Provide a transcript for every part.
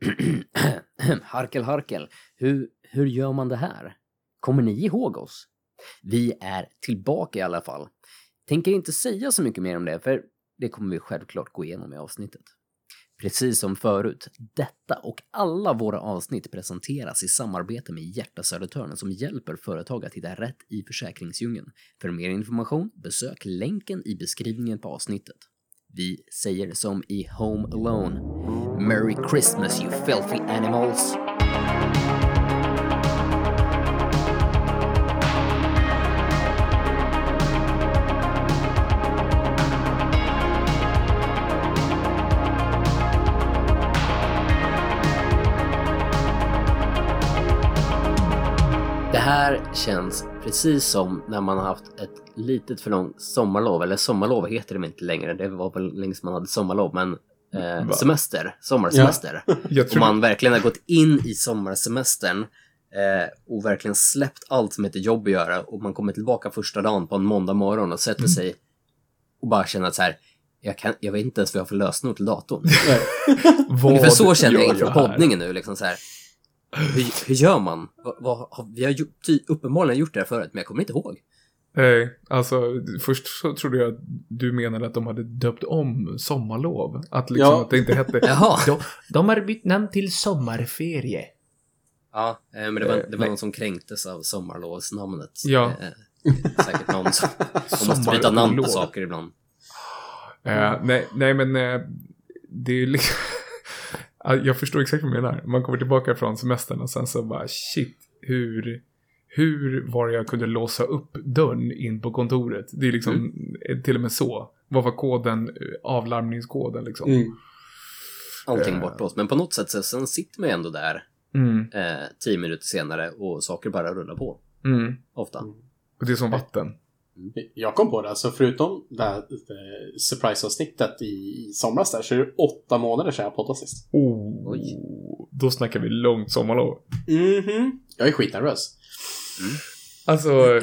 harkel, harkel. Hur, hur gör man det här? Kommer ni ihåg oss? Vi är tillbaka i alla fall. Tänker inte säga så mycket mer om det, för det kommer vi självklart gå igenom i avsnittet. Precis som förut, detta och alla våra avsnitt presenteras i samarbete med Hjärta Södertörn som hjälper företag att hitta rätt i försäkringsdjungeln. För mer information, besök länken i beskrivningen på avsnittet. Vi säger som i Home Alone. Merry Christmas you filthy animals! Känns precis som när man har haft ett litet för långt sommarlov, eller sommarlov heter det inte längre, det var väl länge sedan man hade sommarlov, men eh, semester, sommarsemester. Jag Och man verkligen har gått in i sommarsemestern eh, och verkligen släppt allt som heter jobb att göra och man kommer tillbaka första dagen på en måndag morgon och sätter sig och bara känner att så här, jag, kan, jag vet inte ens vad jag har för lösenord till datorn. Ungefär så känner jag inför poddningen nu. Liksom så här. Hur, hur gör man? Vad, vad, har- vi har ju, ty, uppenbarligen gjort det här förut, men jag kommer inte ihåg. Nej, alltså först så trodde jag att du menade att de hade döpt om sommarlov. Att liksom Ja. att det inte hette... Jaha. de, de har bytt namn till sommarferie. Ja, eh, men det var, Eh, det var någon som kränktes av sommarlovsnamnet. Ja. Eh, säkert någon som... Måste byta namn på saker ibland. Eh, nej, nej, men eh, det är liksom... Ja, jag förstår exakt vad du menar. Man kommer tillbaka från semestern och sen så bara shit, hur, hur var det jag kunde låsa upp dörren in på kontoret? Det är liksom eh, till och med så. Vad var koden, eh, avlarmningskoden liksom? Mm. Allting Eh. bortblåst. Men på något sätt så sen sitter man ju ändå där Mm, eh, tio minuter senare och saker bara rullar på. mm. Ofta. Och det är som vatten. Jag kom på det, alltså förutom det här surprise-avsnittet i, somras där, så är det åtta månader sedan jag poddade sist. Oh, Oj. Då snackar vi långt sommarlov. Mhm. Jag är skitnervös. Alltså,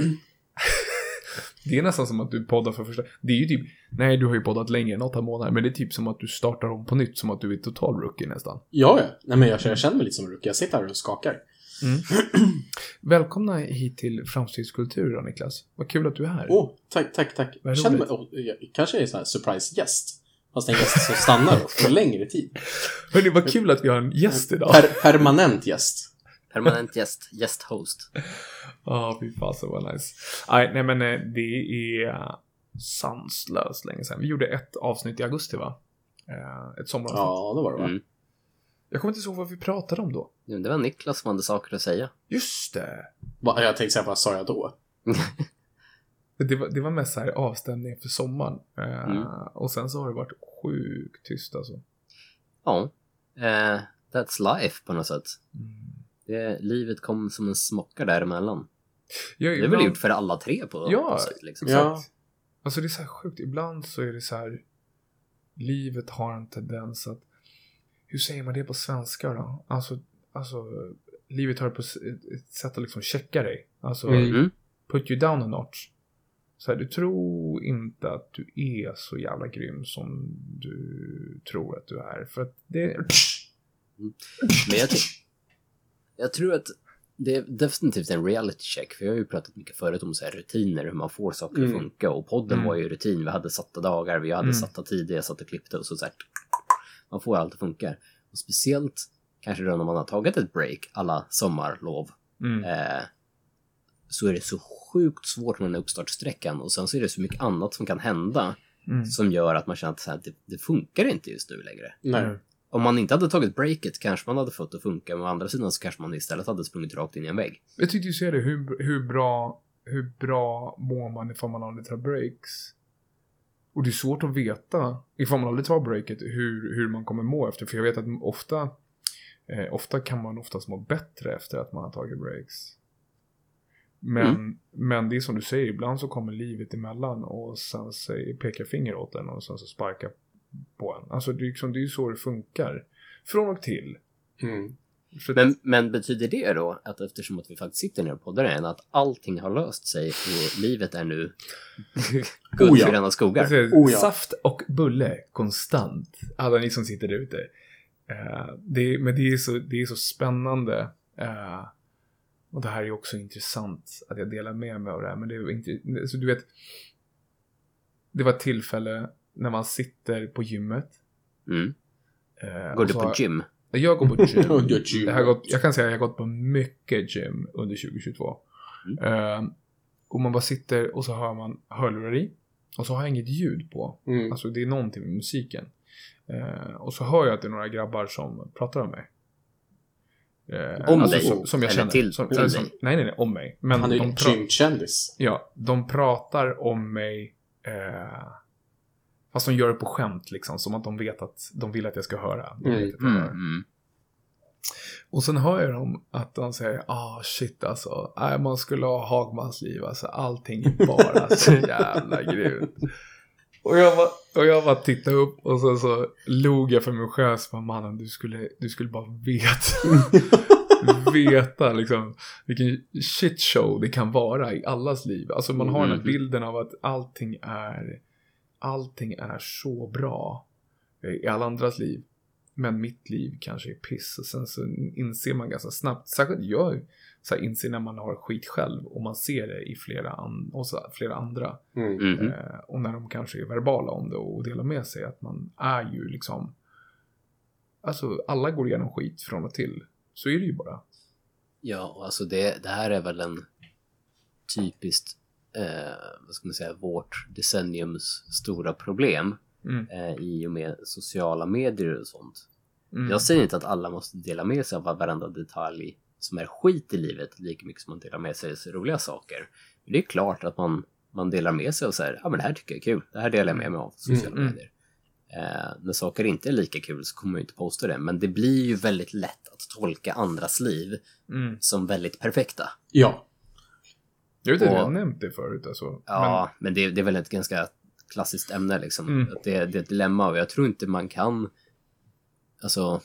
det är nästan som att du poddar för första... Det är ju typ, nej du har ju poddat längre än åtta månader, men det är typ som att du startar om på nytt, som att du är total rookie nästan. Ja, ja. Nej, men jag, jag känner mig lite som en rookie. Jag sitter här och skakar. Välkomna hit till Framstegskultur då, Niklas. Vad kul att du är här. Åh, tack, tack, tack. Vad Jag känner mig, oh, jag, kanske är så här surprise-gäst. Fast en gäst som stannar för längre tid. Hörni, vad kul att vi har en gäst idag. Per, permanent gäst. Permanent gäst, gästhost. Ja, fy fasen vad nice. Nej, nej men eh, det är sanslöst länge sedan. Vi gjorde ett avsnitt i augusti va? Eh, Ett sommaravsnitt. Ja, det var det va? Mm. Jag kommer inte ihåg vad vi pratade om då. Jo, Det var Niklas som hade saker att säga. Just det. Va, Jag tänkte säga, vad sa jag då? Det var, det var mest så här avstämning för sommaren. Eh, Mm. Och sen så har det varit sjukt tyst alltså. Ja. Eh, that's life på något sätt. Mm. Det, livet kom som en smocka däremellan. Jag, Det är väl ibland- gjort för alla tre på Ja. något sätt. Liksom. Ja. Alltså det är så här sjukt. Ibland så är det så här. Livet har en tendens att. Hur säger man det på svenska då? Alltså, alltså livet har på ett, sätt att liksom checka dig. Alltså Mm. Mm. put you down a notch. Så här, du tror inte att du är så jävla grym som du tror att du är. För att det Men jag, jag tror att det är definitivt en reality check. För jag har ju pratat mycket förut om så här rutiner, hur man får saker att Mm. funka. Och podden Mm. var ju rutin. Vi hade satta dagar, vi hade Mm. satta tider, jag satt och klippte och så, så här, Man får allt att funka. Och speciellt kanske då när man har tagit ett break, alla sommarlov. mm, eh, så är det så sjukt svårt med den här uppstartsträckan och sen så är det så mycket annat som kan hända mm, som gör att man känner att så här, det, det funkar inte just nu längre. Nej. Mm. Om man inte hade tagit breaket kanske man hade fått det att funka, men å andra sidan så kanske man istället hade sprungit rakt in i en vägg. Jag tyckte du ser det, hur, hur, bra, hur bra mår man ifall man aldrig tar breaks? Och det är svårt att veta, ifall man aldrig tar breaket, hur, hur man kommer må efter. För jag vet att ofta, eh, ofta kan man oftast må bättre efter att man har tagit breaks. Men, men det är som du säger, ibland så kommer livet emellan och sen säger, pekar finger åt en och sen så sparkar på en. Alltså det är, liksom, det är ju så det funkar. Från och till. Mm. Men, men betyder det då att eftersom att vi faktiskt sitter ner och poddar igen, att allting har löst sig och livet är nu guld Oh ja. för denna skogar? Säger, Oh ja. Saft och bulle konstant. Alla ni som sitter där ute. Eh, det, men det är, så, det är så spännande. Eh, och det här är också intressant att jag delar med mig av det här. Men det är inte, så du vet, det var ett tillfälle när man sitter på gymmet. Mm. Eh, Går du på har- gym? Jag går på gym. Gym. jag, har gått, jag kan säga att jag har gått på mycket gym under 2022. Mm. Eh, och man bara sitter och så hör man hörlurar i. Och så har jag inget ljud på. Mm. Alltså det är någonting med musiken. Eh, och så hör jag att det är några grabbar som pratar om mig. Eh, Om alltså dig? Som, som jag Eller känner. till- som, till eller dig? nej, nej, nej, om mig. Men Han är ju en gymkändis. ja, de pratar om mig. Eh, fast de gör det på skämt liksom. Som att de vet att de vill att jag ska höra. Mm. Mm. Mm. Och sen hör jag dem att de säger ah shit alltså, nej, man skulle ha Hagmans liv alltså, allting är bara så jävla grymt. Och jag bara, och jag bara tittade upp och så, så log jag för mig själv så bara, mannen du skulle, du skulle bara veta, veta liksom vilken shit show det kan vara i allas liv. Alltså man har den här Mhm. bilden av att allting är, allting är så bra i alla andras liv. Men mitt liv kanske är piss. Och sen så inser man ganska snabbt, särskilt jag så här, inser när man har skit själv och man ser det i flera, an- och så, flera andra. Mm. Mhm. Eh, och när de kanske är verbala om det och delar med sig att man är ju liksom Alltså alla går igenom skit från och till. Så är det ju bara. Ja, alltså det, det här är väl en typiskt, eh, vad ska man säga, vårt decenniums stora problem Mm. eh, i och med sociala medier och sånt. Mm. Jag säger inte att alla måste dela med sig av varenda detalj som är skit i livet lika mycket som man delar med sig av roliga saker. Men det är klart att man, man delar med sig och säger ja men det här tycker jag är kul, det här delar jag med mig av på sociala Mm. medier. Eh, när saker inte är lika kul så kommer ju inte posta det, men det blir ju väldigt lätt att tolka andras liv Mm. som väldigt perfekta. Ja. Jag vet inte, Och- jag har nämnt det förut alltså. Ja, men, det, det är väl ett ganska klassiskt ämne liksom. Mm. Att det, det är ett dilemma och jag tror inte man kan alltså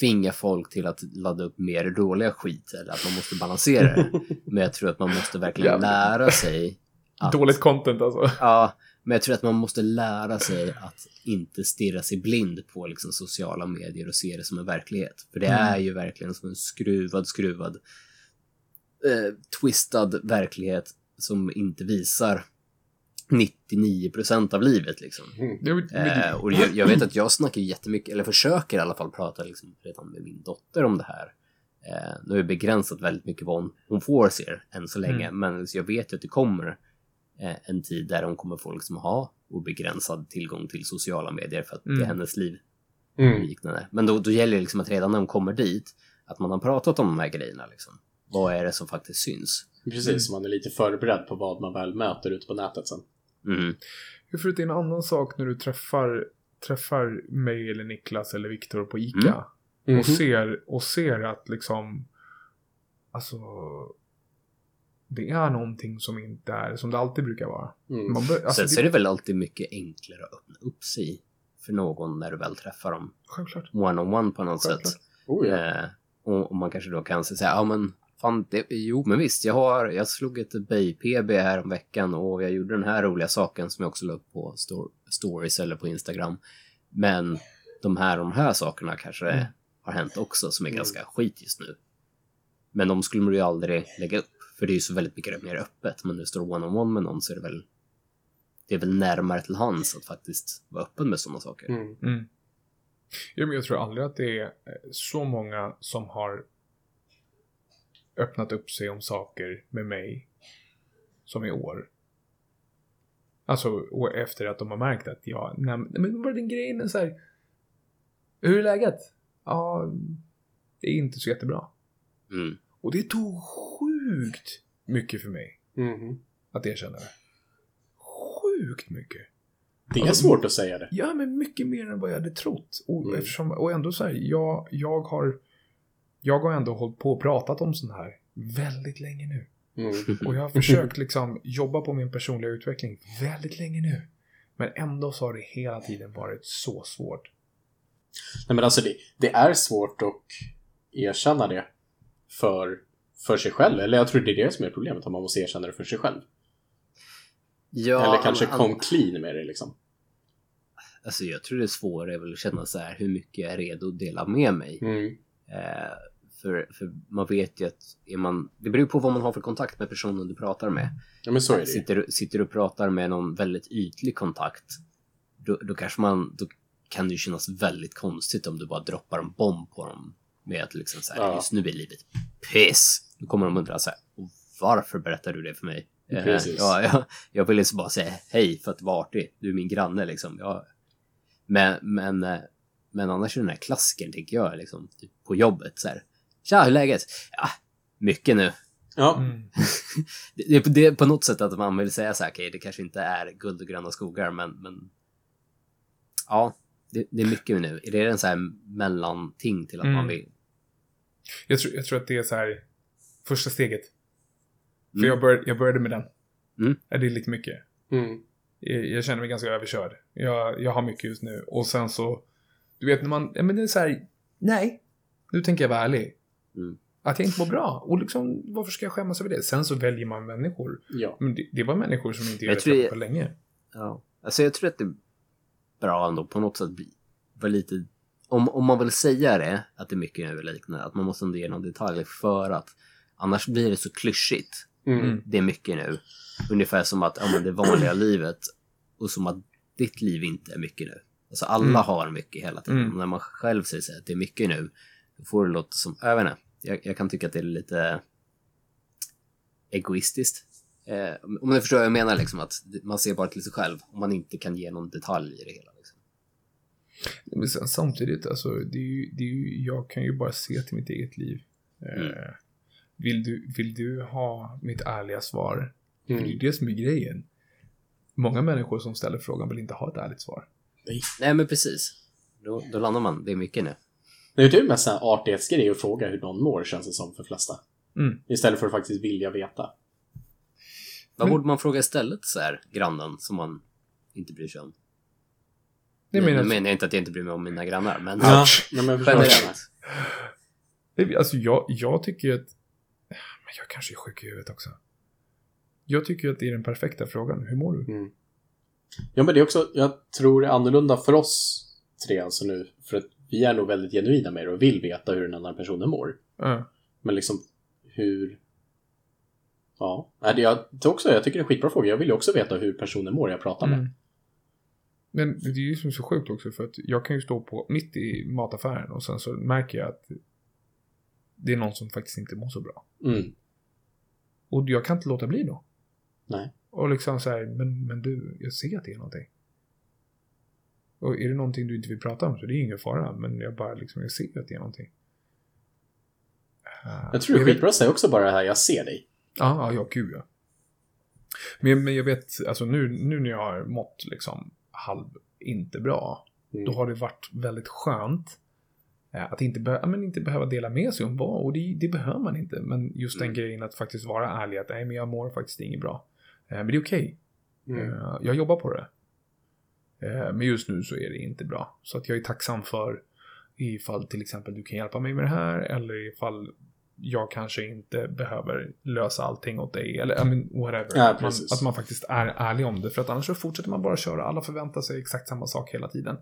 tvinga folk till att ladda upp mer dåliga skit eller att man måste balansera det. Men jag tror att man måste verkligen lära sig Men, att, dåligt content alltså. Ja, men jag tror att man måste lära sig att inte stirra sig blind på liksom, sociala medier och se det som en verklighet. För det Mm. är ju verkligen som en skruvad, skruvad, eh, twistad verklighet som inte visar 99% av livet liksom. Mm. Det, är- Eh, och jag, jag vet att jag snackar jättemycket, eller försöker i alla fall prata liksom redan med min dotter om det här. Eh, nu har jag begränsat väldigt mycket vad hon, hon får se än så länge, Mm. men jag vet att det kommer eh, en tid där hon kommer få liksom ha obegränsad tillgång till sociala medier för att det Mm. är hennes liv Mm. liknande. Men då, då gäller det liksom att redan när hon kommer dit, att man har pratat om de här grejerna liksom. Vad är det som faktiskt syns? Precis, man är lite förberedd på vad man väl möter ute på nätet sen. Mm. För det är en annan sak när du träffar, träffar mig eller Niklas eller Viktor på ICA. Mhm. Och, ser, och ser att liksom, alltså, det är någonting som inte är som det alltid brukar vara. Mm. Man bör, alltså, Sen så är det väl alltid mycket enklare att öppna upp sig för någon när du väl träffar dem Självklart. one-on-one på något Självklart. sätt. Oh, ja. Eh, och, och man kanske då kan säga, ja men fan, det, jo men visst, jag har, jag slog ett Bay-PB här om veckan och jag gjorde den här roliga saken som jag också la upp på stor, stories eller på Instagram. Men de här de här sakerna kanske Mm. har hänt också som är Mm. ganska skit just nu. Men de skulle man ju aldrig lägga upp, för det är ju så väldigt mycket mer öppet. Men du står one-on-one med någon så är det väl det är väl närmare till hands att faktiskt vara öppen med sådana saker. Mm. Mm. Ja, men jag tror aldrig att det är eh, så många som har öppnat upp sig om saker med mig som i år. Alltså och efter att de har märkt att jag, nej men vad är den grejen så här. Hur är läget? Ja, det är inte så jättebra. Mm. Och det tog sjukt mycket för mig Mhm. att erkänna det. Sjukt mycket. Det är Alltså, svårt att säga det. Ja, men mycket mer än vad jag hade trott. Och, Mm. eftersom, och ändå så här, jag, jag har jag har ändå hållit på och pratat om sånt här väldigt länge nu. Mm. Och jag har försökt liksom jobba på min personliga utveckling väldigt länge nu. Men ändå så har det hela tiden varit så svårt. Nej, men alltså det, det är svårt att erkänna det för, för sig själv. Eller jag tror det är det som är problemet, att man måste erkänna det för sig själv. Ja, Eller kanske an- kom clean med det liksom. alltså jag tror det svåra är väl att känna så här hur mycket jag är redo att dela med mig. Mm. Eh, för, för man vet ju att är man, det beror på vad man har för kontakt med personen du pratar med. Ja, men så är det. Sitter, sitter du och pratar med någon väldigt ytlig kontakt, då, då kanske man, då kan det ju kännas väldigt konstigt om du bara droppar en bomb på dem med att liksom så här, Ja. just nu är livet piss. Då kommer de undra så här, "Och varför berättar du det för mig? Eh, Precis. Ja, jag, jag ville bara säga hej för att vara artig. Du är min granne liksom. Jag, men, men, eh, men annars är den här klassikern tänker jag liksom, typ på jobbet så här. Tja, hur är läget? Ja, mycket nu. Ja, Mm. Det det är på, det är på något sätt att man vill säga så här, okej, det kanske inte är guld och gröna skogar, men, men ja, det, det är mycket nu. Är det en så här mellanting till att Mm. man vill? Jag, tror, jag tror att det är så här första steget. För Mm. jag, började, jag började med den. Mm. Det är lite mycket. mm. Jag, jag känner mig ganska överkörd. Jag, jag har mycket just nu. Och sen så, du vet när man, ja men det är så här, nej, nu tänker jag vara ärlig. Mm. Att jag inte mår bra. Och liksom, varför ska jag skämmas över det? Sen så väljer man människor. ja. Men det, det var människor som inte jag Jag träffat det- på länge. Ja, alltså jag tror att det är bra ändå på något sätt bli, vara lite, om, om man vill säga det, att det är mycket nu eller liknande, att man måste ändå ge någon detalj för att annars blir det så klyschigt. Mm. Mm. Det är mycket nu. Ungefär som att ja, men det vanliga livet och som att ditt liv inte är mycket nu. Alltså alla Mm. har mycket hela tiden. Mm. När man själv säger att det är mycket nu, då får det låta som, jag vet inte, jag, jag kan tycka att det är lite egoistiskt. Eh, om ni förstår vad jag menar, liksom att man ser bara till sig själv om man inte kan ge någon detalj i det hela. Liksom. Men sen, samtidigt, alltså, det är ju, det är ju, jag kan ju bara se till mitt eget liv. Mm. Eh, vill, du, vill du ha mitt ärliga svar? För det är ju Mm. det som är grejen. Många människor som ställer frågan vill inte ha ett ärligt svar. Nej, men precis. Då, då landar man, det är mycket nu. Det är ju typ mest en artighetsgrej att fråga hur någon mår, känns det som för flesta. Mm. Istället för att faktiskt vilja veta. Vad Men- borde man fråga istället, så här, grannen som man inte bryr sig om? Nej, Nu men nu menar jag inte att jag inte bryr mig om mina grannar, men Ja, nej, men menar. generellt. Det- Alltså jag, jag tycker ju att... Men jag kanske är sjuk i huvudet också. Jag tycker ju att det är den perfekta frågan. Hur mår du? Mm. Ja, men det är också, jag tror det är annorlunda för oss tre alltså nu. För att vi är nog väldigt genuina med det och vill veta hur den andra personen mår. Ja. Men liksom hur... Ja, det, jag, det också, jag tycker det är en skitbra fråga. Jag vill ju också veta hur personen mår jag pratar med. Mm. Men det är ju som så sjukt också för att jag kan ju stå på mitt i mataffären och sen så märker jag att det är någon som faktiskt inte mår så bra. Mm. Och jag kan inte låta bli då. Nej. Och liksom så här, men, men du, jag ser att det är någonting. Och är det någonting du inte vill prata om så det är ingen fara. Men jag bara liksom, jag ser att det är någonting. Uh, Jag tror det är skitbra att säga också bara det här, jag ser dig. Ja, ja, ja, gud ja. Men, men jag vet, alltså nu, nu när jag har mått liksom halv inte bra, Mm. då har det varit väldigt skönt eh, att inte, be- men inte behöva dela med sig om vad, och det, det behöver man inte. Men just den Mm. grejen att faktiskt vara ärlig att nej, men jag mår faktiskt inget bra. Eh, men det är okej. Mm. Eh, jag jobbar på det. Eh, men just nu så är det inte bra. Så att jag är tacksam för ifall till exempel du kan hjälpa mig med det här eller ifall jag kanske inte behöver lösa allting åt dig eller I mean, whatever. Ja, att, man, att man faktiskt är ärlig om det för att annars så fortsätter man bara köra. Alla förväntar sig exakt samma sak hela tiden.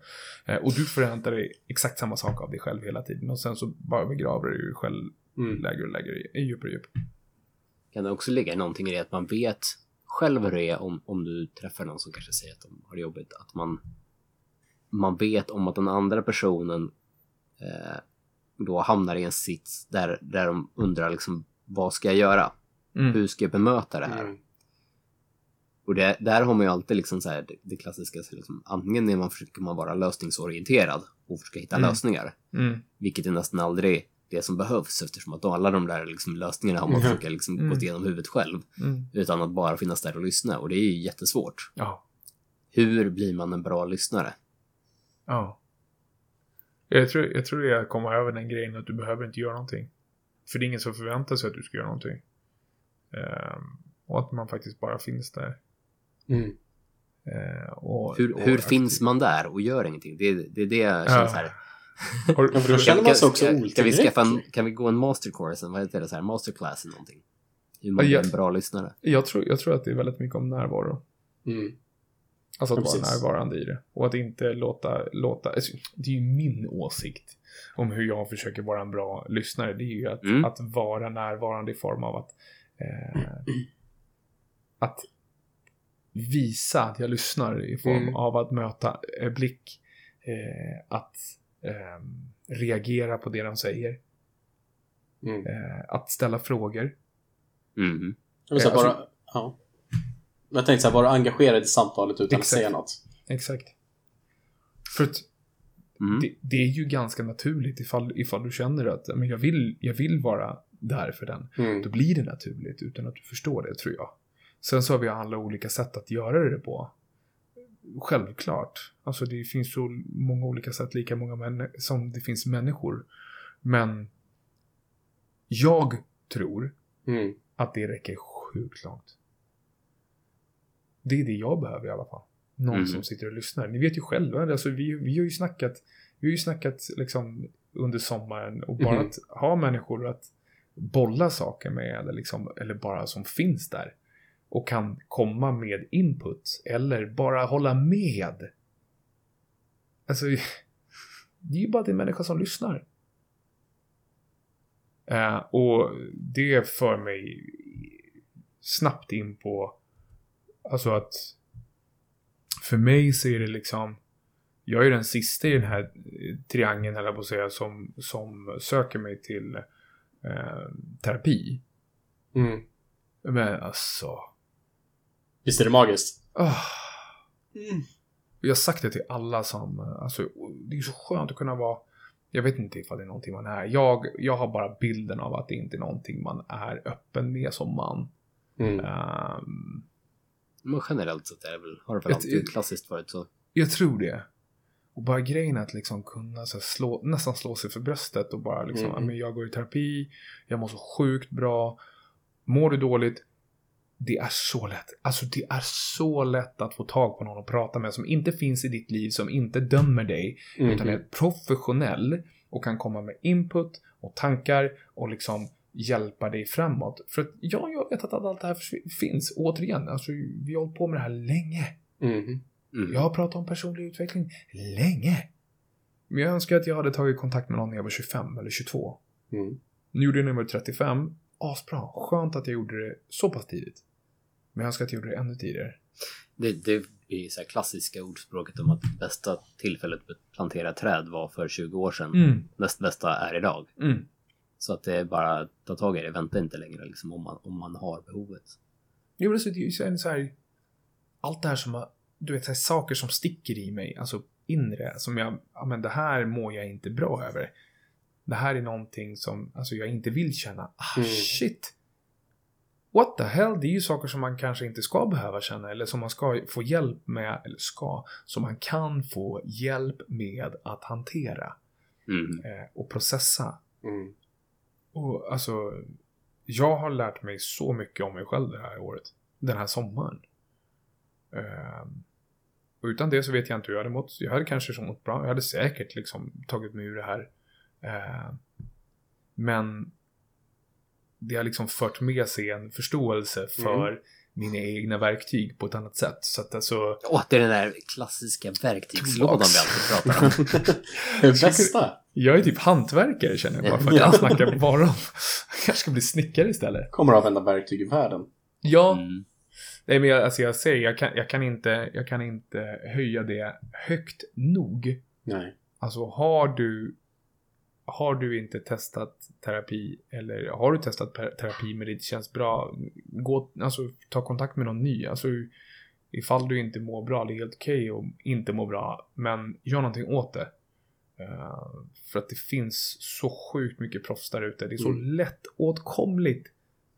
Eh, och du förväntar dig exakt samma sak av dig själv hela tiden och sen så bara begraver du dig själv Mm. lägre och lägre i djup och djup. kan det också ligga någonting i det att man vet själv hur det är om, om du träffar någon som kanske säger att de har det jobbigt. Att man, man vet om att den andra personen eh, då hamnar i en sits där, där de undrar liksom vad ska jag göra? Mm. Hur ska jag bemöta det här? Mm. Och det, där har man ju alltid liksom så här, det, det klassiska, så liksom, antingen är man, försöker man vara lösningsorienterad och försöka hitta Mm. lösningar, Mm. vilket är nästan aldrig det som behövs eftersom att alla de där liksom, lösningarna har man Mhm. försökt liksom, Mm. gått igenom huvudet själv Mm. utan att bara finnas där och lyssna och det är ju jättesvårt. Ja. Hur blir man en bra lyssnare? Ja. Jag tror, jag tror det är att komma över den grejen att du behöver inte göra någonting. För det är ingen som förväntar sig att du ska göra någonting. Ehm, och att man faktiskt bara finns där. Mm. Ehm, och, Hur, och hur finns man där och gör ingenting? Det, är- det är det jag känner Ja. så här. Har, känner man sig också kan, kan, vi skaffa en, kan vi gå en mastercourse, vad heter det, så här, masterclass eller någonting? Hur man jag- en bra lyssnare. jag, tror, jag tror att det är väldigt mycket om närvaro. Mm. Alltså att Ja, vara precis. närvarande i det. Och att inte låta, låta... Det är ju inte låta, låta... Alltså, det är ju min åsikt om hur jag försöker vara en bra lyssnare. Det är ju att, Mm. att vara närvarande i form av att... Eh, att visa att jag lyssnar i form Mm. av att möta eh, blick. Eh, att ehm, reagera på det de säger. Mm. Eh, att ställa frågor. Mhm. Jag säga, Eh, bara, ja. Jag tänkte så här, vara engagerad i samtalet utan Exakt. att säga något. Exakt. För att Mm. det, det är ju ganska naturligt ifall, ifall du känner att men jag, vill, jag vill vara där för den. Mm. Då blir det naturligt utan att du förstår det, tror jag. Sen så har vi alla olika sätt att göra det på. Självklart. Alltså det finns så många olika sätt, lika många som det finns människor. Men jag tror Mm. att det räcker sjukt långt. Det är det jag behöver i alla fall. Någon Mm. som sitter och lyssnar. Ni vet ju själva, alltså vi, vi har ju snackat, vi har ju snackat liksom under sommaren och bara Mhm. att ha människor att bolla saker med eller, liksom, eller bara som finns där och kan komma med input eller bara hålla med. Alltså, det är ju bara en människa som lyssnar. Eh, och det för mig snabbt in på alltså att för mig så är det liksom jag är den sista i den här eh, triangeln eller på att säga som, som söker mig till eh, terapi. Mm. Men alltså Visst är det magiskt? ah. Jag har sagt det till alla som, alltså det är så skönt att kunna vara jag vet inte ifall det är någonting man är. Jag, jag har bara bilden av att det inte är någonting man är öppen med som man. Mm. Ehm, Men generellt sett är det väl, har det väl Ett- alltid klassiskt varit så. Jag tror det. Och bara grejen att liksom kunna så slå, nästan slå sig för bröstet och bara liksom, Mm. "Ja, men jag går i terapi, jag mår så sjukt bra. Mår du dåligt? Det är så lätt. Alltså det är så lätt att få tag på någon att prata med som inte finns i ditt liv, som inte dömer dig, Mm. utan är professionell och kan komma med input och tankar och liksom hjälpa dig framåt. För att ja, jag vet att allt det här finns. Återigen, alltså vi har hållit på med det här länge. Mm. Mm. Jag har pratat om personlig utveckling länge. Men jag önskar att jag hade tagit kontakt med någon när jag var 25 eller 22. Mm. Nu gjorde jag var 35. Asbra. Skönt att jag gjorde det så pass tidigt. Men jag önskar att jag gjorde det ännu tidigare. Det, det är så här klassiska ordspråket om att bästa tillfället att plantera träd var för 20 år sedan. Mm. Näst bästa är idag. Mm. Så att det är bara att ta tag i det, vänta inte längre liksom, om, man, om man har behovet. Jo, men så, det är så här- allt det här som du vet, så här, saker som sticker i mig, alltså inre, som jag, ja men det här mår jag inte bra över. Det här är någonting som, alltså jag inte vill känna, ah Mm. shit. What the hell, det är ju saker som man kanske inte ska behöva känna, eller som man ska få hjälp med, eller ska, som man kan få hjälp med att hantera Mm. eh, och processa. Mm. Och alltså, jag har lärt mig så mycket om mig själv det här året. Den här sommaren. Ehm, och utan det så vet jag inte hur jag hade mått. Jag hade kanske så mått bra. Jag hade säkert liksom tagit mig ur det här. Ehm, men det har liksom fört med sig en förståelse för mina egna verktyg på ett annat sätt. Så att alltså, Åh, det är den där klassiska verktygslådan vi alltid pratar om. det bästa. jag är typ hantverkare känner jag bara för att Ja. jag snackar bara om. Jag kanske ska bli snickare istället. Kommer att använda verktyg i världen. Ja, Mm. Nej men jag, alltså jag säger, jag kan, jag, kan inte, jag kan inte höja det högt nog. Nej. Alltså har du har du inte testat terapi eller har du testat terapi men det inte känns bra, gå, alltså ta kontakt med någon ny. Alltså ifall du inte mår bra, det är helt okej att inte må bra, men gör någonting åt det. Eh, för att det finns så sjukt mycket proffs där ute. Det är så Mm. lätt åtkomligt.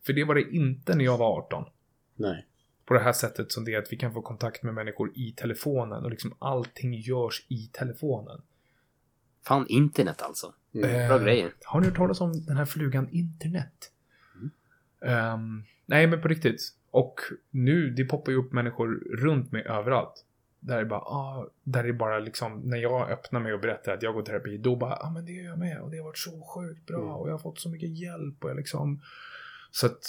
För det var det inte när jag var 18 Nej. på det här sättet som det är att vi kan få kontakt med människor i telefonen och liksom allting görs i telefonen. Fan, internet alltså. Mm. Bra Eh, grejer. Har ni hört talas om den här flugan internet? Ehm, nej, men på riktigt. Och nu, det poppar ju upp människor runt mig överallt. Där är bara, ah, där är bara liksom, när jag öppnar mig och berättar att jag går terapi, då bara, ja ah, men det gör jag med och det har varit så sjukt bra Mm. och jag har fått så mycket hjälp och jag liksom, så att,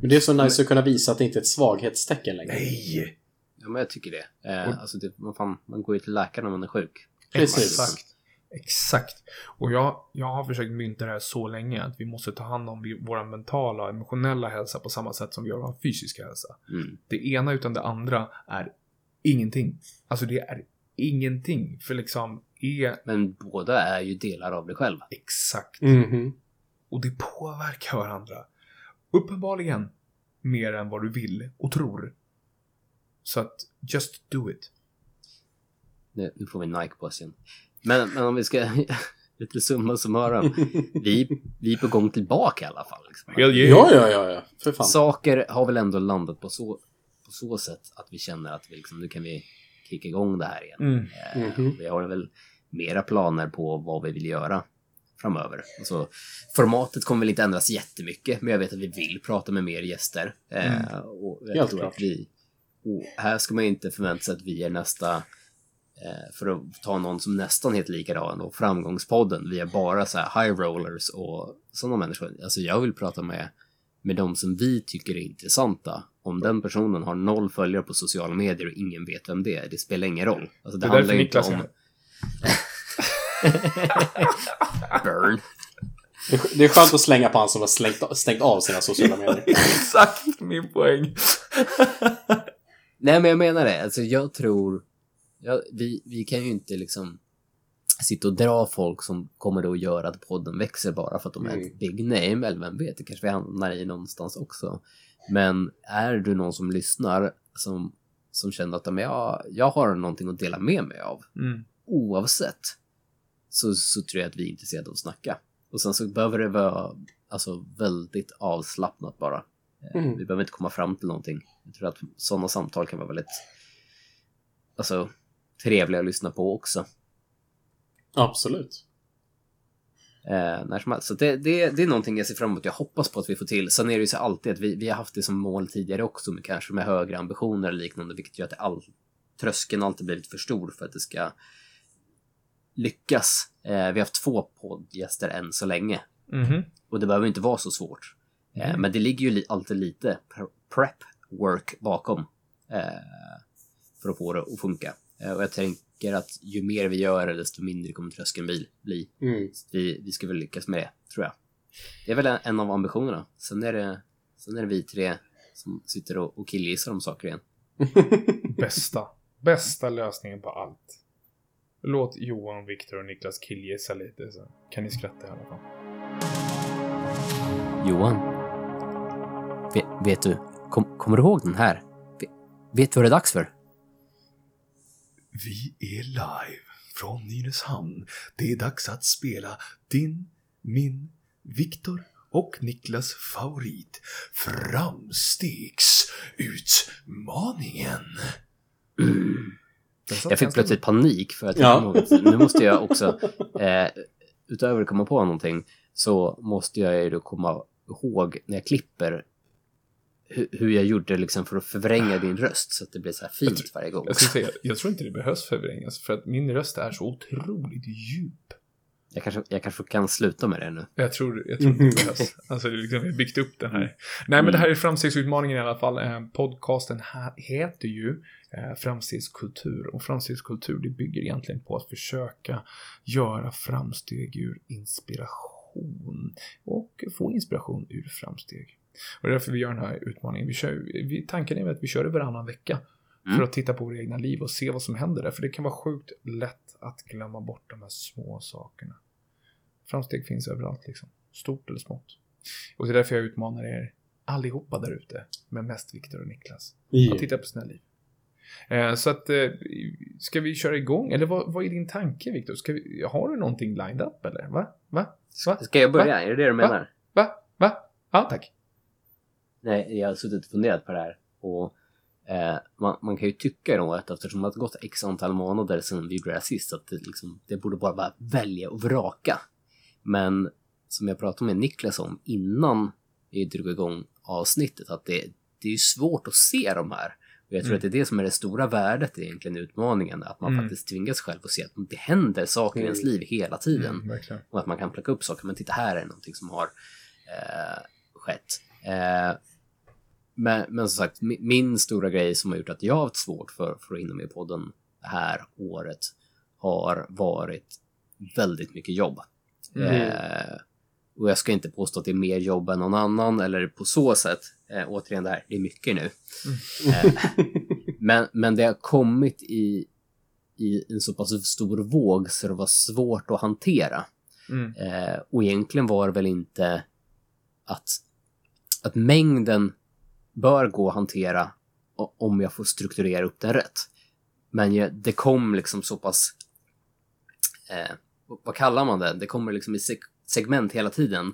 Men det är så nice att kunna visa att det inte är ett svaghetstecken längre. nej! Ja, men jag tycker det. Eh, Och- alltså, det man, fan, man går ju till läkaren när man är sjuk. Precis. Exakt. Exakt. Och jag, jag har försökt mynta det här så länge att vi måste ta hand om vår mentala och emotionella hälsa på samma sätt som vi gör vår fysiska hälsa. Mm. Det ena utan det andra är ingenting. Alltså det är ingenting. För liksom är Men båda är ju delar av dig själv. exakt. Mhm. Och det påverkar varandra. Uppenbarligen mer än vad du vill och tror. Så att just do it. Nu, nu får vi Nike på oss igen. Men, men om vi ska lite summa summarum. Vi, vi är på gång tillbaka i alla fall. Liksom. Hell yeah. Ja, ja, ja, ja. För fan. Saker har väl ändå landat på så, på så sätt att vi känner att vi liksom, nu kan vi kicka igång det här igen. Mm. Eh, Mhm. Vi har väl mera planer på vad vi vill göra framöver. Alltså, formatet kommer väl inte ändras jättemycket, men jag vet att vi vill prata med mer gäster. Eh, Mm. och jag Helt tror klart. att vi, och här ska man inte förvänta sig att vi är nästa, eh, för att ta någon som nästan heter likadan, och Framgångspodden. Vi är bara så här high rollers och sådana människor. Alltså jag vill prata med, med de som vi tycker är intressanta. Om den personen har noll följare på sociala medier och ingen vet vem det är, det spelar ingen roll. Alltså, Det är därför ju Niklas här. Burn. Det är- Det är skönt att slänga på han som har slängt, stängt av sina sociala medier. Exakt min poäng. Nej, men jag menar det. Alltså, jag tror... Ja, vi, vi kan ju inte liksom sitta och dra folk som kommer då att göra att podden växer bara för att de är Mm. ett big name, eller vem vet, det kanske vi hamnar i någonstans också. Men är du någon som lyssnar som, som känner att men jag, jag har någonting att dela med mig av, Mm. oavsett, så, så tror jag att vi är intresserade av att snacka. Och sen så behöver det vara alltså, väldigt avslappnat bara. Eh, Mm. Vi behöver inte komma fram till någonting. Jag tror att sådana samtal kan vara väldigt alltså, trevliga att lyssna på också. Absolut. Eh, när som helst. Så det, det, det är någonting jag ser fram emot. Jag hoppas på att vi får till. Sen är det ju så alltid att vi, vi har haft det som mål tidigare också, men kanske med högre ambitioner eller liknande, vilket gör att det all, tröskeln alltid blivit för stor för att det ska lyckas. Eh, vi har haft två poddgäster än så länge Mhm. och det behöver inte vara så svårt. Eh, Mm. Men det ligger ju li- alltid lite pre- prep work bakom eh, för att få det att funka. Eh, och jag tänker att ju mer vi gör, desto mindre kommer tröskeln bli. bli. Mm. Vi, vi ska väl lyckas med det, tror jag. Det är väl en, en av ambitionerna. Sen är det, sen är det vi tre som sitter och, och killgissar om saker igen. Bästa. Bästa lösningen på allt. Låt Johan, Viktor och Niklas killgissa lite så kan ni skratta i alla fall. Johan, vet, vet du, kom, kommer du ihåg den här? Vet, vet du vad det är dags för? Vi är live från Nynäshamn. Det är dags att spela din, min, Viktor och Niklas favorit. Framstegsutmaningen. Jag fick plötsligt panik för att Ja. något, nu måste jag också, eh, utöver att komma på någonting, så måste jag ju då komma ihåg när jag klipper hur, jag gjorde liksom för att förvränga din röst så att det blir så här fint varje gång. Jag, ska säga, jag tror inte det behövs förvrängas för att min röst är så otroligt djup. Jag kanske, jag kanske kan sluta med det nu. Jag tror, jag tror det behövs. Alltså, liksom, vi har byggt upp den här. Nej, men det här är framstegsutmaningen i alla fall. Eh, podcasten här heter ju eh, Framstegskultur. Och framstegskultur, det bygger egentligen på att försöka göra framsteg ur inspiration. Och få inspiration ur framsteg. Och det är därför vi gör den här utmaningen. Vi kör, vi, tanken är att vi kör det varannan vecka. För Mm. att titta på våra egna liv och se vad som händer där. För det kan vara sjukt lätt att glömma bort de här små sakerna. Framsteg finns överallt liksom. Stort eller smått. Och det är därför jag utmanar er allihopa där ute. Men mest Viktor och Niklas. Ja. Att titta på sina liv. Eh, så att, eh, ska vi köra igång? Eller vad, vad är din tanke Viktor? Vi, har du någonting lined up eller? Va? Va? Va? Ska jag börja? Är det det du menar? Va? Va? Ja, tack. Nej, jag har suttit och funderat på det här. Och eh, man, man kan ju tycka då att eftersom det har gått x antal månader sedan vi gjorde det här sist, att det, liksom, det borde bara vara välja och vraka. Men som jag pratade med Niklas om innan vi drog igång avsnittet, att det, det är ju svårt att se de här. Och jag tror Mm. att det är det som är det stora värdet egentligen i utmaningen, att man Mm. faktiskt tvingas själv att se att det händer saker i ens liv hela tiden. Mm. Och att man kan plocka upp saker. Men titta, här är någonting som har eh, skett. Eh, men, men som sagt, mi- min stora grej som har gjort att jag har haft svårt för, för att hinna med podden det här året har varit väldigt mycket jobb. Mm. Eh, och jag ska inte påstå att det är mer jobb än någon annan eller på så sätt. Eh, återigen det här, det är mycket nu. Eh, men, men det har kommit i, i en så pass stor våg så det var svårt att hantera. Mm. Eh, och egentligen var det väl inte att, att mängden bör gå att hantera om jag får strukturera upp den rätt. Men det kom liksom så pass... Eh, vad kallar man det? Det kommer liksom i seg- segment hela tiden.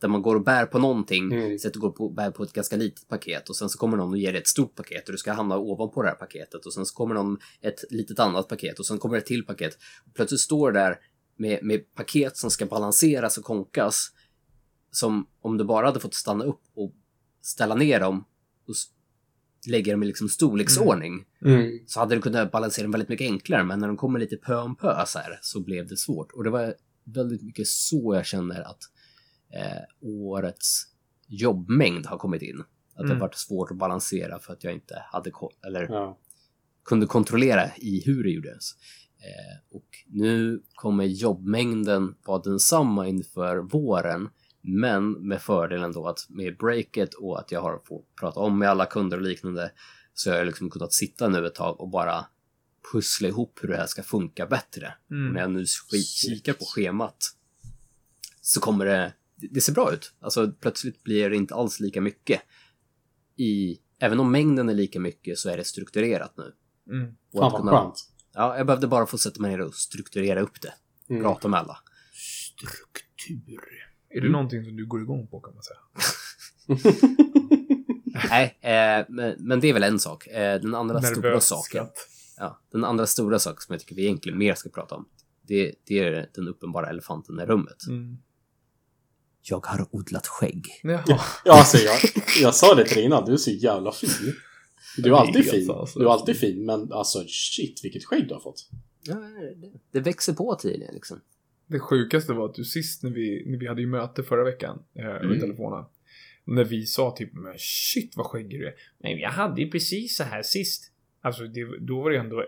Där man går och bär på någonting, Mm. så att du går på, bär på ett ganska litet paket och sen så kommer någon och ger dig ett stort paket och du ska hamna ovanpå det här paketet och sen så kommer någon ett litet annat paket och sen kommer ett till paket. Plötsligt står du där med, med paket som ska balanseras och konkas som om du bara hade fått stanna upp och ställa ner dem och lägga dem i liksom storleksordning Mm. så hade du kunnat balansera dem väldigt mycket enklare men när de kommer lite pö om pö så här så blev det svårt och det var väldigt mycket så jag känner att eh, årets jobbmängd har kommit in. Att det Mm. har varit svårt att balansera för att jag inte hade eller Ja. kunde kontrollera i hur det gjordes. Eh, och nu kommer jobbmängden vara densamma inför våren, men med fördelen då att med breaket och att jag har fått prata om med alla kunder och liknande så har jag liksom kunnat sitta nu ett tag och bara pussla ihop hur det här ska funka bättre. Och när Mm. jag nu kikar på schemat så kommer det, det ser bra ut. Alltså plötsligt blir det inte alls lika mycket i, även om mängden är lika mycket så är det strukturerat nu. Mm. Och Fan vad kunna- skönt. Ja, jag behövde bara få sätta mig ner och strukturera upp det. Mm. Prata med alla. Struktur. Är det Mm. någonting som du går igång på kan man säga? Nej, eh, men, men det är väl en sak. Eh, den andra stora Nervös saken. skratt. Ja, den andra stora saken som jag tycker vi egentligen mer ska prata om. Det, det är den uppenbara elefanten i rummet. Mm. Jag har odlat skägg. Jaha. Ja, alltså jag, jag sa det till dig innan, du är så jävla fin. Du är alltid fin. alltså. Du är alltid fin, men alltså shit vilket skägg du har fått. Ja, det, det växer på tiden liksom. Det sjukaste var att du sist när vi, när vi hade ju möte förra veckan eh, över Mm. telefonen. När vi sa typ men shit vad skäggig du är. Men jag hade ju precis så här sist. Alltså det, då var det ändå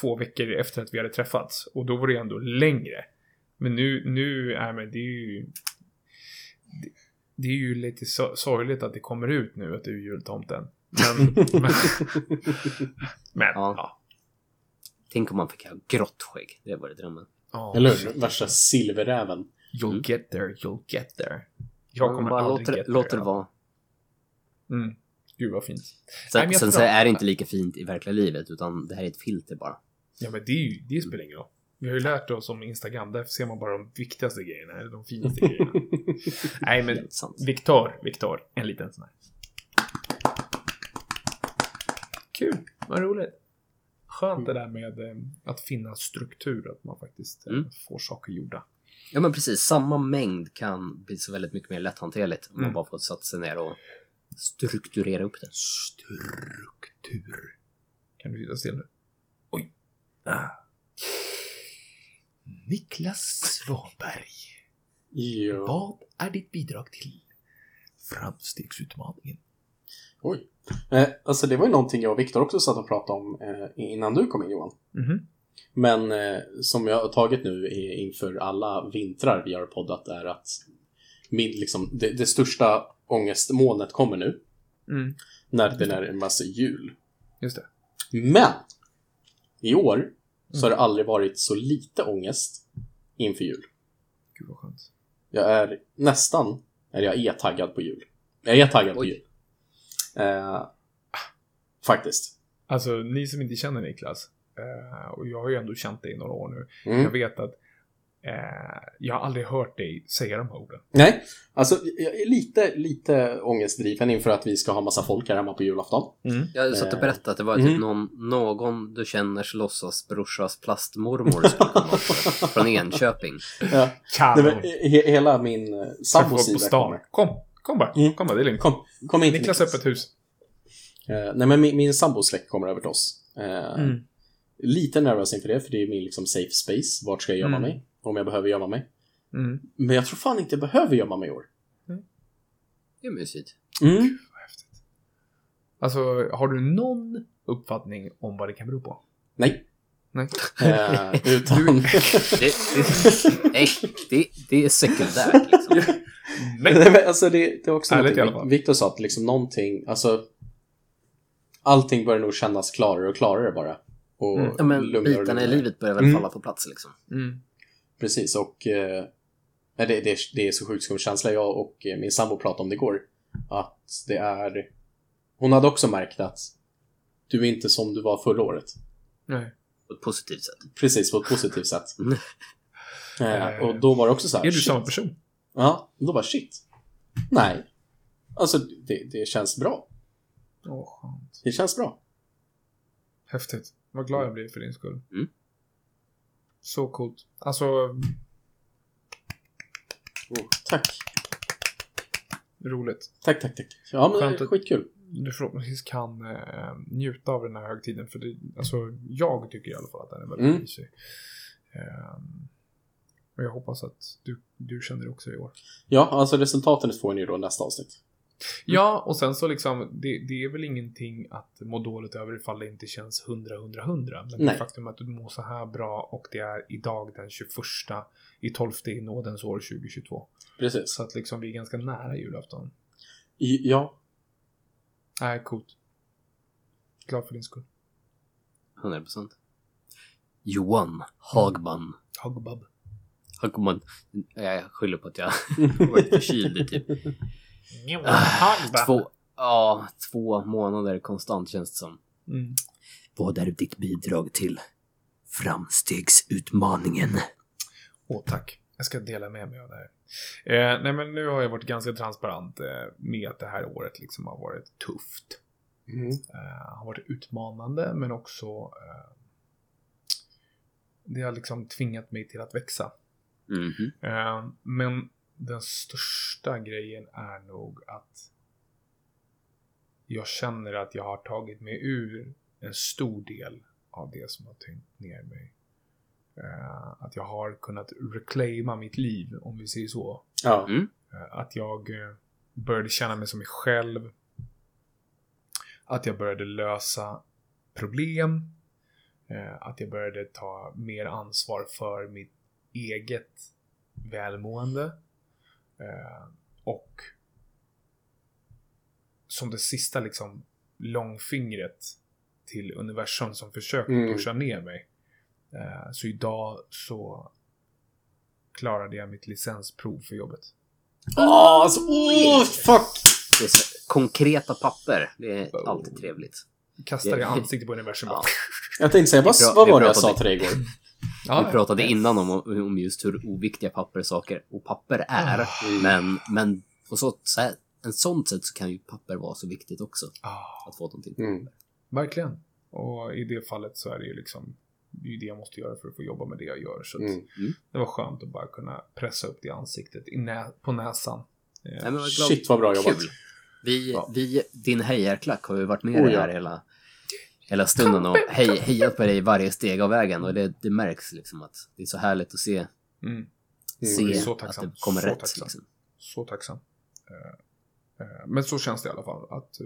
två veckor efter att vi hade träffats. Och då var det ändå längre. Men nu, nu, är men det är ju... Det, det är ju lite so- sorgligt att det kommer ut nu att du är jultomten. Men, men, men Ja. ja. Tänk om man fick ha grått skägg. Det var det drömmen. Ja. Eller hur? Värsta silverräven. You'll Mm. get there, you'll get there. Jag kommer bara aldrig låter, låter det vara. Mm. Gud vad fint. Nej, Sen, men jag sen så är det inte lika fint i verkliga livet, utan det här är ett filter bara. Ja men det, är ju, det spelar ingen roll. Vi har ju lärt oss om Instagram, där ser man bara de viktigaste grejerna, eller de finaste grejerna. Nej men. Viktor, Viktor, en liten sån här. Kul, vad roligt. Skönt det där med eh, att finna struktur, att man faktiskt eh, Mm. får saker gjorda. Ja men precis, samma mängd kan bli så väldigt mycket mer lätthanterligt om man Mm. bara får sätta sig ner och strukturera upp det. Struktur. Kan du sitta still nu? Oj. Ah. Niklas Svanberg. Ja. Vad är ditt bidrag till framstegsutmaningen? Oj. Eh, alltså det var ju någonting jag och Viktor också satt och pratade om eh, innan du kom in Johan. Mhm. Men eh, som jag har tagit nu inför alla vintrar vi har poddat är att min, liksom, det, det största ångestmolnet kommer nu. Mm. När det närmar sig jul. Just det. Men! I år så har det aldrig varit så lite ångest inför jul. Gud vad skönt. Jag är nästan, eller jag är taggad på jul. Jag är taggad på Oj. jul. Eh, faktiskt. Alltså, ni som inte känner Niklas, eh, och jag har ju ändå känt dig i några år nu. Jag Mm. vet att eh, jag har aldrig hört dig säga de här orden. Nej, alltså jag är lite, lite ångestdriven inför att vi ska ha massa folk här hemma på julafton. Jag satt och Eh, berättade att det var typ någon, någon du känners låtsasbrorsas plastmormor skulle komma från Enköping. Ja. Men, he, hela min sambos sida kommer. Kom, kom bara. Mm. Kom bara, det är lugnt. Kom, kom in till Niklas Niklas. öppet hus. Eh, nej, men min, min sambos släkt kommer över till oss. Eh, Mm. Lite nervös inför det, för det är min liksom, safe space. Vart ska jag gömma Mm. mig? Om jag behöver gömma mig. Mm. Men jag tror fan inte jag behöver gömma mig i år. Det är mysigt. Mm. Vad häftigt. Alltså, har du någon uppfattning om vad det kan bero på? Nej. Nej. Eh, utan... Det, det, nej, det, det är sekundärt liksom. Nej, men alltså det, det är också Ärligt någonting. fall. Victor sa att liksom någonting, alltså allting börjar nog kännas klarare och klarare bara. Och Mm. Ja, men bitarna i livet börjar väl Mm. falla på plats liksom. Mm. Precis, och eh, nej, det, det, det är så sjukt skum känsla. Jag och eh, min sambo pratade om det igår. Att det är... Hon hade också märkt att du är inte som du var förra året. Nej. På ett positivt sätt. Precis, på ett positivt sätt. Mm. Eh, och då var det också så här... Är du shit. samma person? Ja, då bara shit. Nej. Alltså, det, det känns bra. Åh, skönt. Det känns bra. Häftigt. Vad glad jag blir för din skull. Mm. Så coolt. Alltså, Oh, tack. roligt. Tack, tack, tack. Ja, men Skönt det är att- skitkul. Du förhoppningsvis kan eh, njuta av den här högtiden. För det, alltså, jag tycker i alla fall att den är väldigt Mm. mysig. Ehm, och jag hoppas att du, du känner det också i år. Ja, alltså resultaten får ni ju då nästa avsnitt. Ja, och sen så liksom, det, det är väl ingenting att må dåligt över ifall det inte känns 100, 100, 100. Men Nej. det faktum att du mår så här bra och det är idag den 21 i 12 i nådens år 2022. Precis. Så att liksom vi är ganska nära julafton. I, ja, Nej, coolt. Glad för din skull. 100 procent. Johan Hagman. Hugbub. Hagman. Jag skyller på att jag varit förkyld typ två, ja, två månader konstant känns det som. Mm. Vad är ditt bidrag till framstegsutmaningen? Åh, tack. Jag ska dela med mig av det här. Eh, nej, men nu har jag varit ganska transparent eh, med att det här året liksom har varit tufft. mm. Eh, har varit utmanande, men också eh, det har liksom tvingat mig till att växa. Eh, men den största grejen är nog att jag känner att jag har tagit mig ur en stor del av det som har tyngt ner mig. Eh, att jag har kunnat reclaima mitt liv, om vi säger så. ja. Eh, Att jag eh, började känna mig som mig själv. Att jag började lösa problem. Eh, Att jag började ta mer ansvar för mitt eget välmående. Eh, Och som det sista liksom långfingret till universum som försökte Mm. pusha ner mig. Eh, Så idag så klarade jag mitt licensprov för jobbet. Åh, alltså, åh, fuck! Det är så, konkreta papper. Det är alltid trevligt. Kastar i Ja. ansiktet på universum bara. Ja. Jag tänkte säga, vad, vad var det jag pratade- sa till dig igår? Ja, Vi pratade innan om, om just hur oviktiga pappersaker och papper är. Ah. Men, men på så, så här, en sånt sätt så kan ju papper vara så viktigt också. Ah, Att få någonting. Mm. verkligen. Och i det fallet så är det ju liksom det är ju det jag måste göra för att få jobba med det jag gör. Så att Mm. det var skönt att bara kunna pressa upp det i ansiktet, i nä på näsan. Eh, Nej, men vad Shit vad bra jobbat. Vi, Ja. vi, din hejarklack har ju varit med Oh, dig ja. här hela, hela stunden och hej, hejat på dig varje steg av vägen. Och det, det märks liksom att det är så härligt att se, Mm, Mm. se så att det kommer Så rätt. tacksam. Liksom. så tacksam. Eh, eh, Men så känns det i alla fall. Att,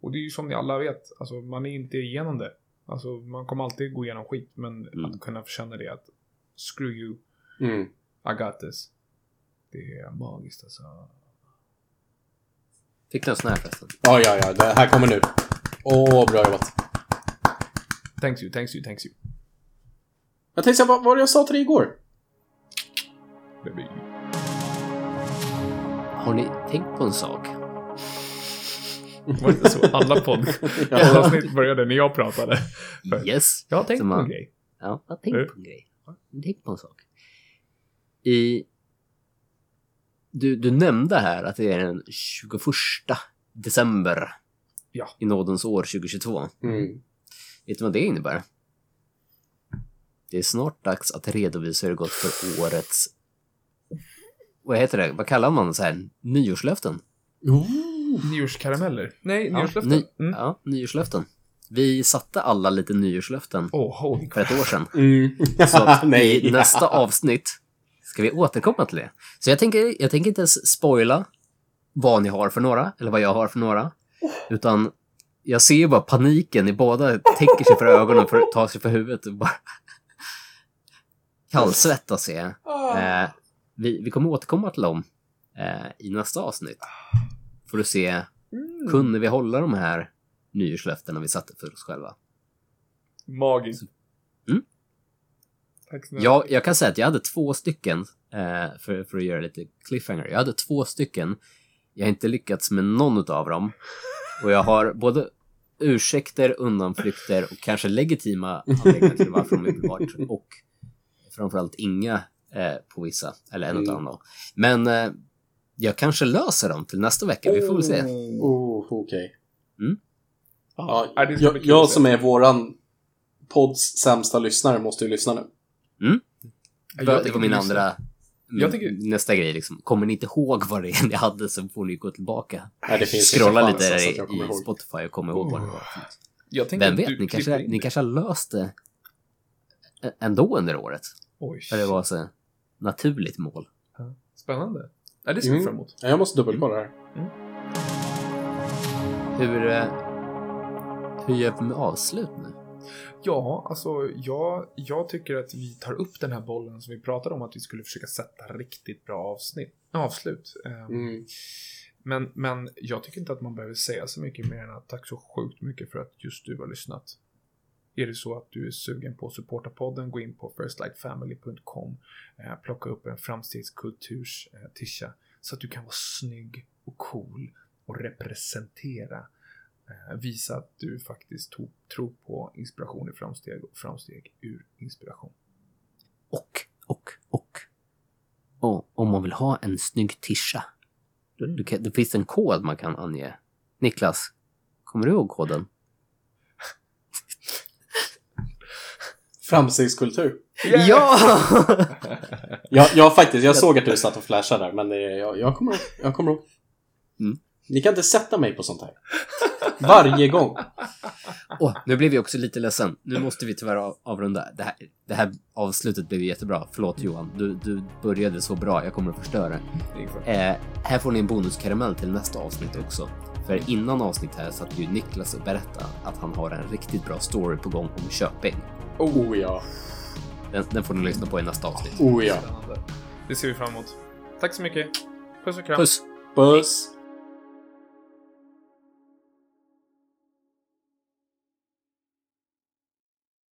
och det är ju som ni alla vet, alltså man är inte igenom det. Alltså man kommer alltid gå igenom skit, men Mm. att kunna känna det att screw you, Mm. I got this. Det är magiskt alltså. Fick du en sån här förresten? Ja, ja, ja. Det här kommer nu. Åh, bra jobbat. Thanks you, thanks you, thanks you. Jag tänkte vad var det jag sa till dig igår? Baby. Har ni tänkt på en sak? Var det inte så? Alla poddavsnitt började när jag pratade. Yes. Jag har tänkt Som på en man- grej. Ja, jag tänkte Mm. på en grej. Jag tänkte på en sak. I... Du, du nämnde här att det är den 21 december Ja. i nådens år 2022. Mm. Vet du vad det innebär? Det är snart dags att redovisa hur det gått för årets... Vad heter det? Vad kallar man så här? Nyårslöften? Nyårskarameller? Nej, Ja, nyårslöften. ny, Mm. ja, nyårslöften. Vi satte alla lite nyårslöften Oh, för ett år sedan. Mm. Så att Nej. i nästa avsnitt ska vi återkomma till det. Så jag tänker, jag tänker inte ens spoila vad ni har för några, eller vad jag har för några. Utan jag ser ju bara paniken i båda täcker sig för ögonen för att ta sig för huvudet och bara kallsvettas ser jag. Eh, vi, vi kommer återkomma till dem eh, i nästa avsnitt. Får du se, Mm. kunde vi hålla de här nyårslöftena vi satte för oss själva? Magiskt. Mm. Tack snälla. Jag, jag kan säga att jag hade två stycken, eh, för, för att göra lite cliffhanger. Jag hade två stycken. Jag har inte lyckats med någon av dem. Och jag har både ursäkter, undanflykter och kanske legitima anledningar till varför de inte varit. Och framförallt inga eh, på vissa, eller en Mm. av dem då. Men eh, jag kanske löser dem till nästa vecka, vi får väl se. Oh, okej. Mm. Ja, jag, jag som är våran podds sämsta lyssnare måste ju lyssna nu. Jag var, det var min andra, Jag tycker- nästa grej liksom. Kommer ni inte ihåg vad det är ni hade så får ni gå tillbaka. Nej, det finns Scrolla lite där jag i, ihåg. Spotify och komma ihåg vad det Oh. var. Jag tänker Vem vet, ni kanske, ni kanske har löst det ändå under året. Oj, För det var så naturligt mål. Spännande. Ja, det ser vi Mm. fram emot. Ja, jag måste dubbelkolla här. Hur, eh, hur gör vi med avslut nu? Ja, alltså jag, jag tycker att vi tar upp den här bollen som vi pratade om att vi skulle försöka sätta riktigt bra avsnitt, avslut. Ehm, Mm. Men, men jag tycker inte att man behöver säga så mycket mer än att tack så sjukt mycket för att just du har lyssnat. Är det så att du är sugen på att supporta podden, gå in på firstlightfamily.com, eh, plocka upp en framstegskulturs eh, tisha så att du kan vara snygg och cool och representera. Eh, visa att du faktiskt tror på inspiration i framsteg och framsteg ur inspiration. Och, och, och. Och om man vill ha en snygg tisha. Kan- då finns det en kod man kan ange. Niklas, kommer du ihåg koden? Framstegskultur. Ja! Jag, jag faktiskt, jag såg att du satt och flashade där, men det, jag, jag kommer ihåg. Jag kommer ihåg. Mm. Ni kan inte sätta mig på sånt här. Varje gång. Åh, nu blev jag också lite ledsen. Nu måste vi tyvärr av- avrunda. Det här, det här avslutet blev jättebra. Förlåt Johan, du, du började så bra. Jag kommer att förstöra. Eh, här får ni en bonuskaramell till nästa avsnitt också. För innan avsnitt här satt ju Niklas och berättade att han har en riktigt bra story på gång om Köping. Oh ja. Den, den får ni lyssna på i nästa avsnitt. Oh ja. Spännande. Det ser vi fram emot. Tack så mycket. Puss och kram. Puss! Puss.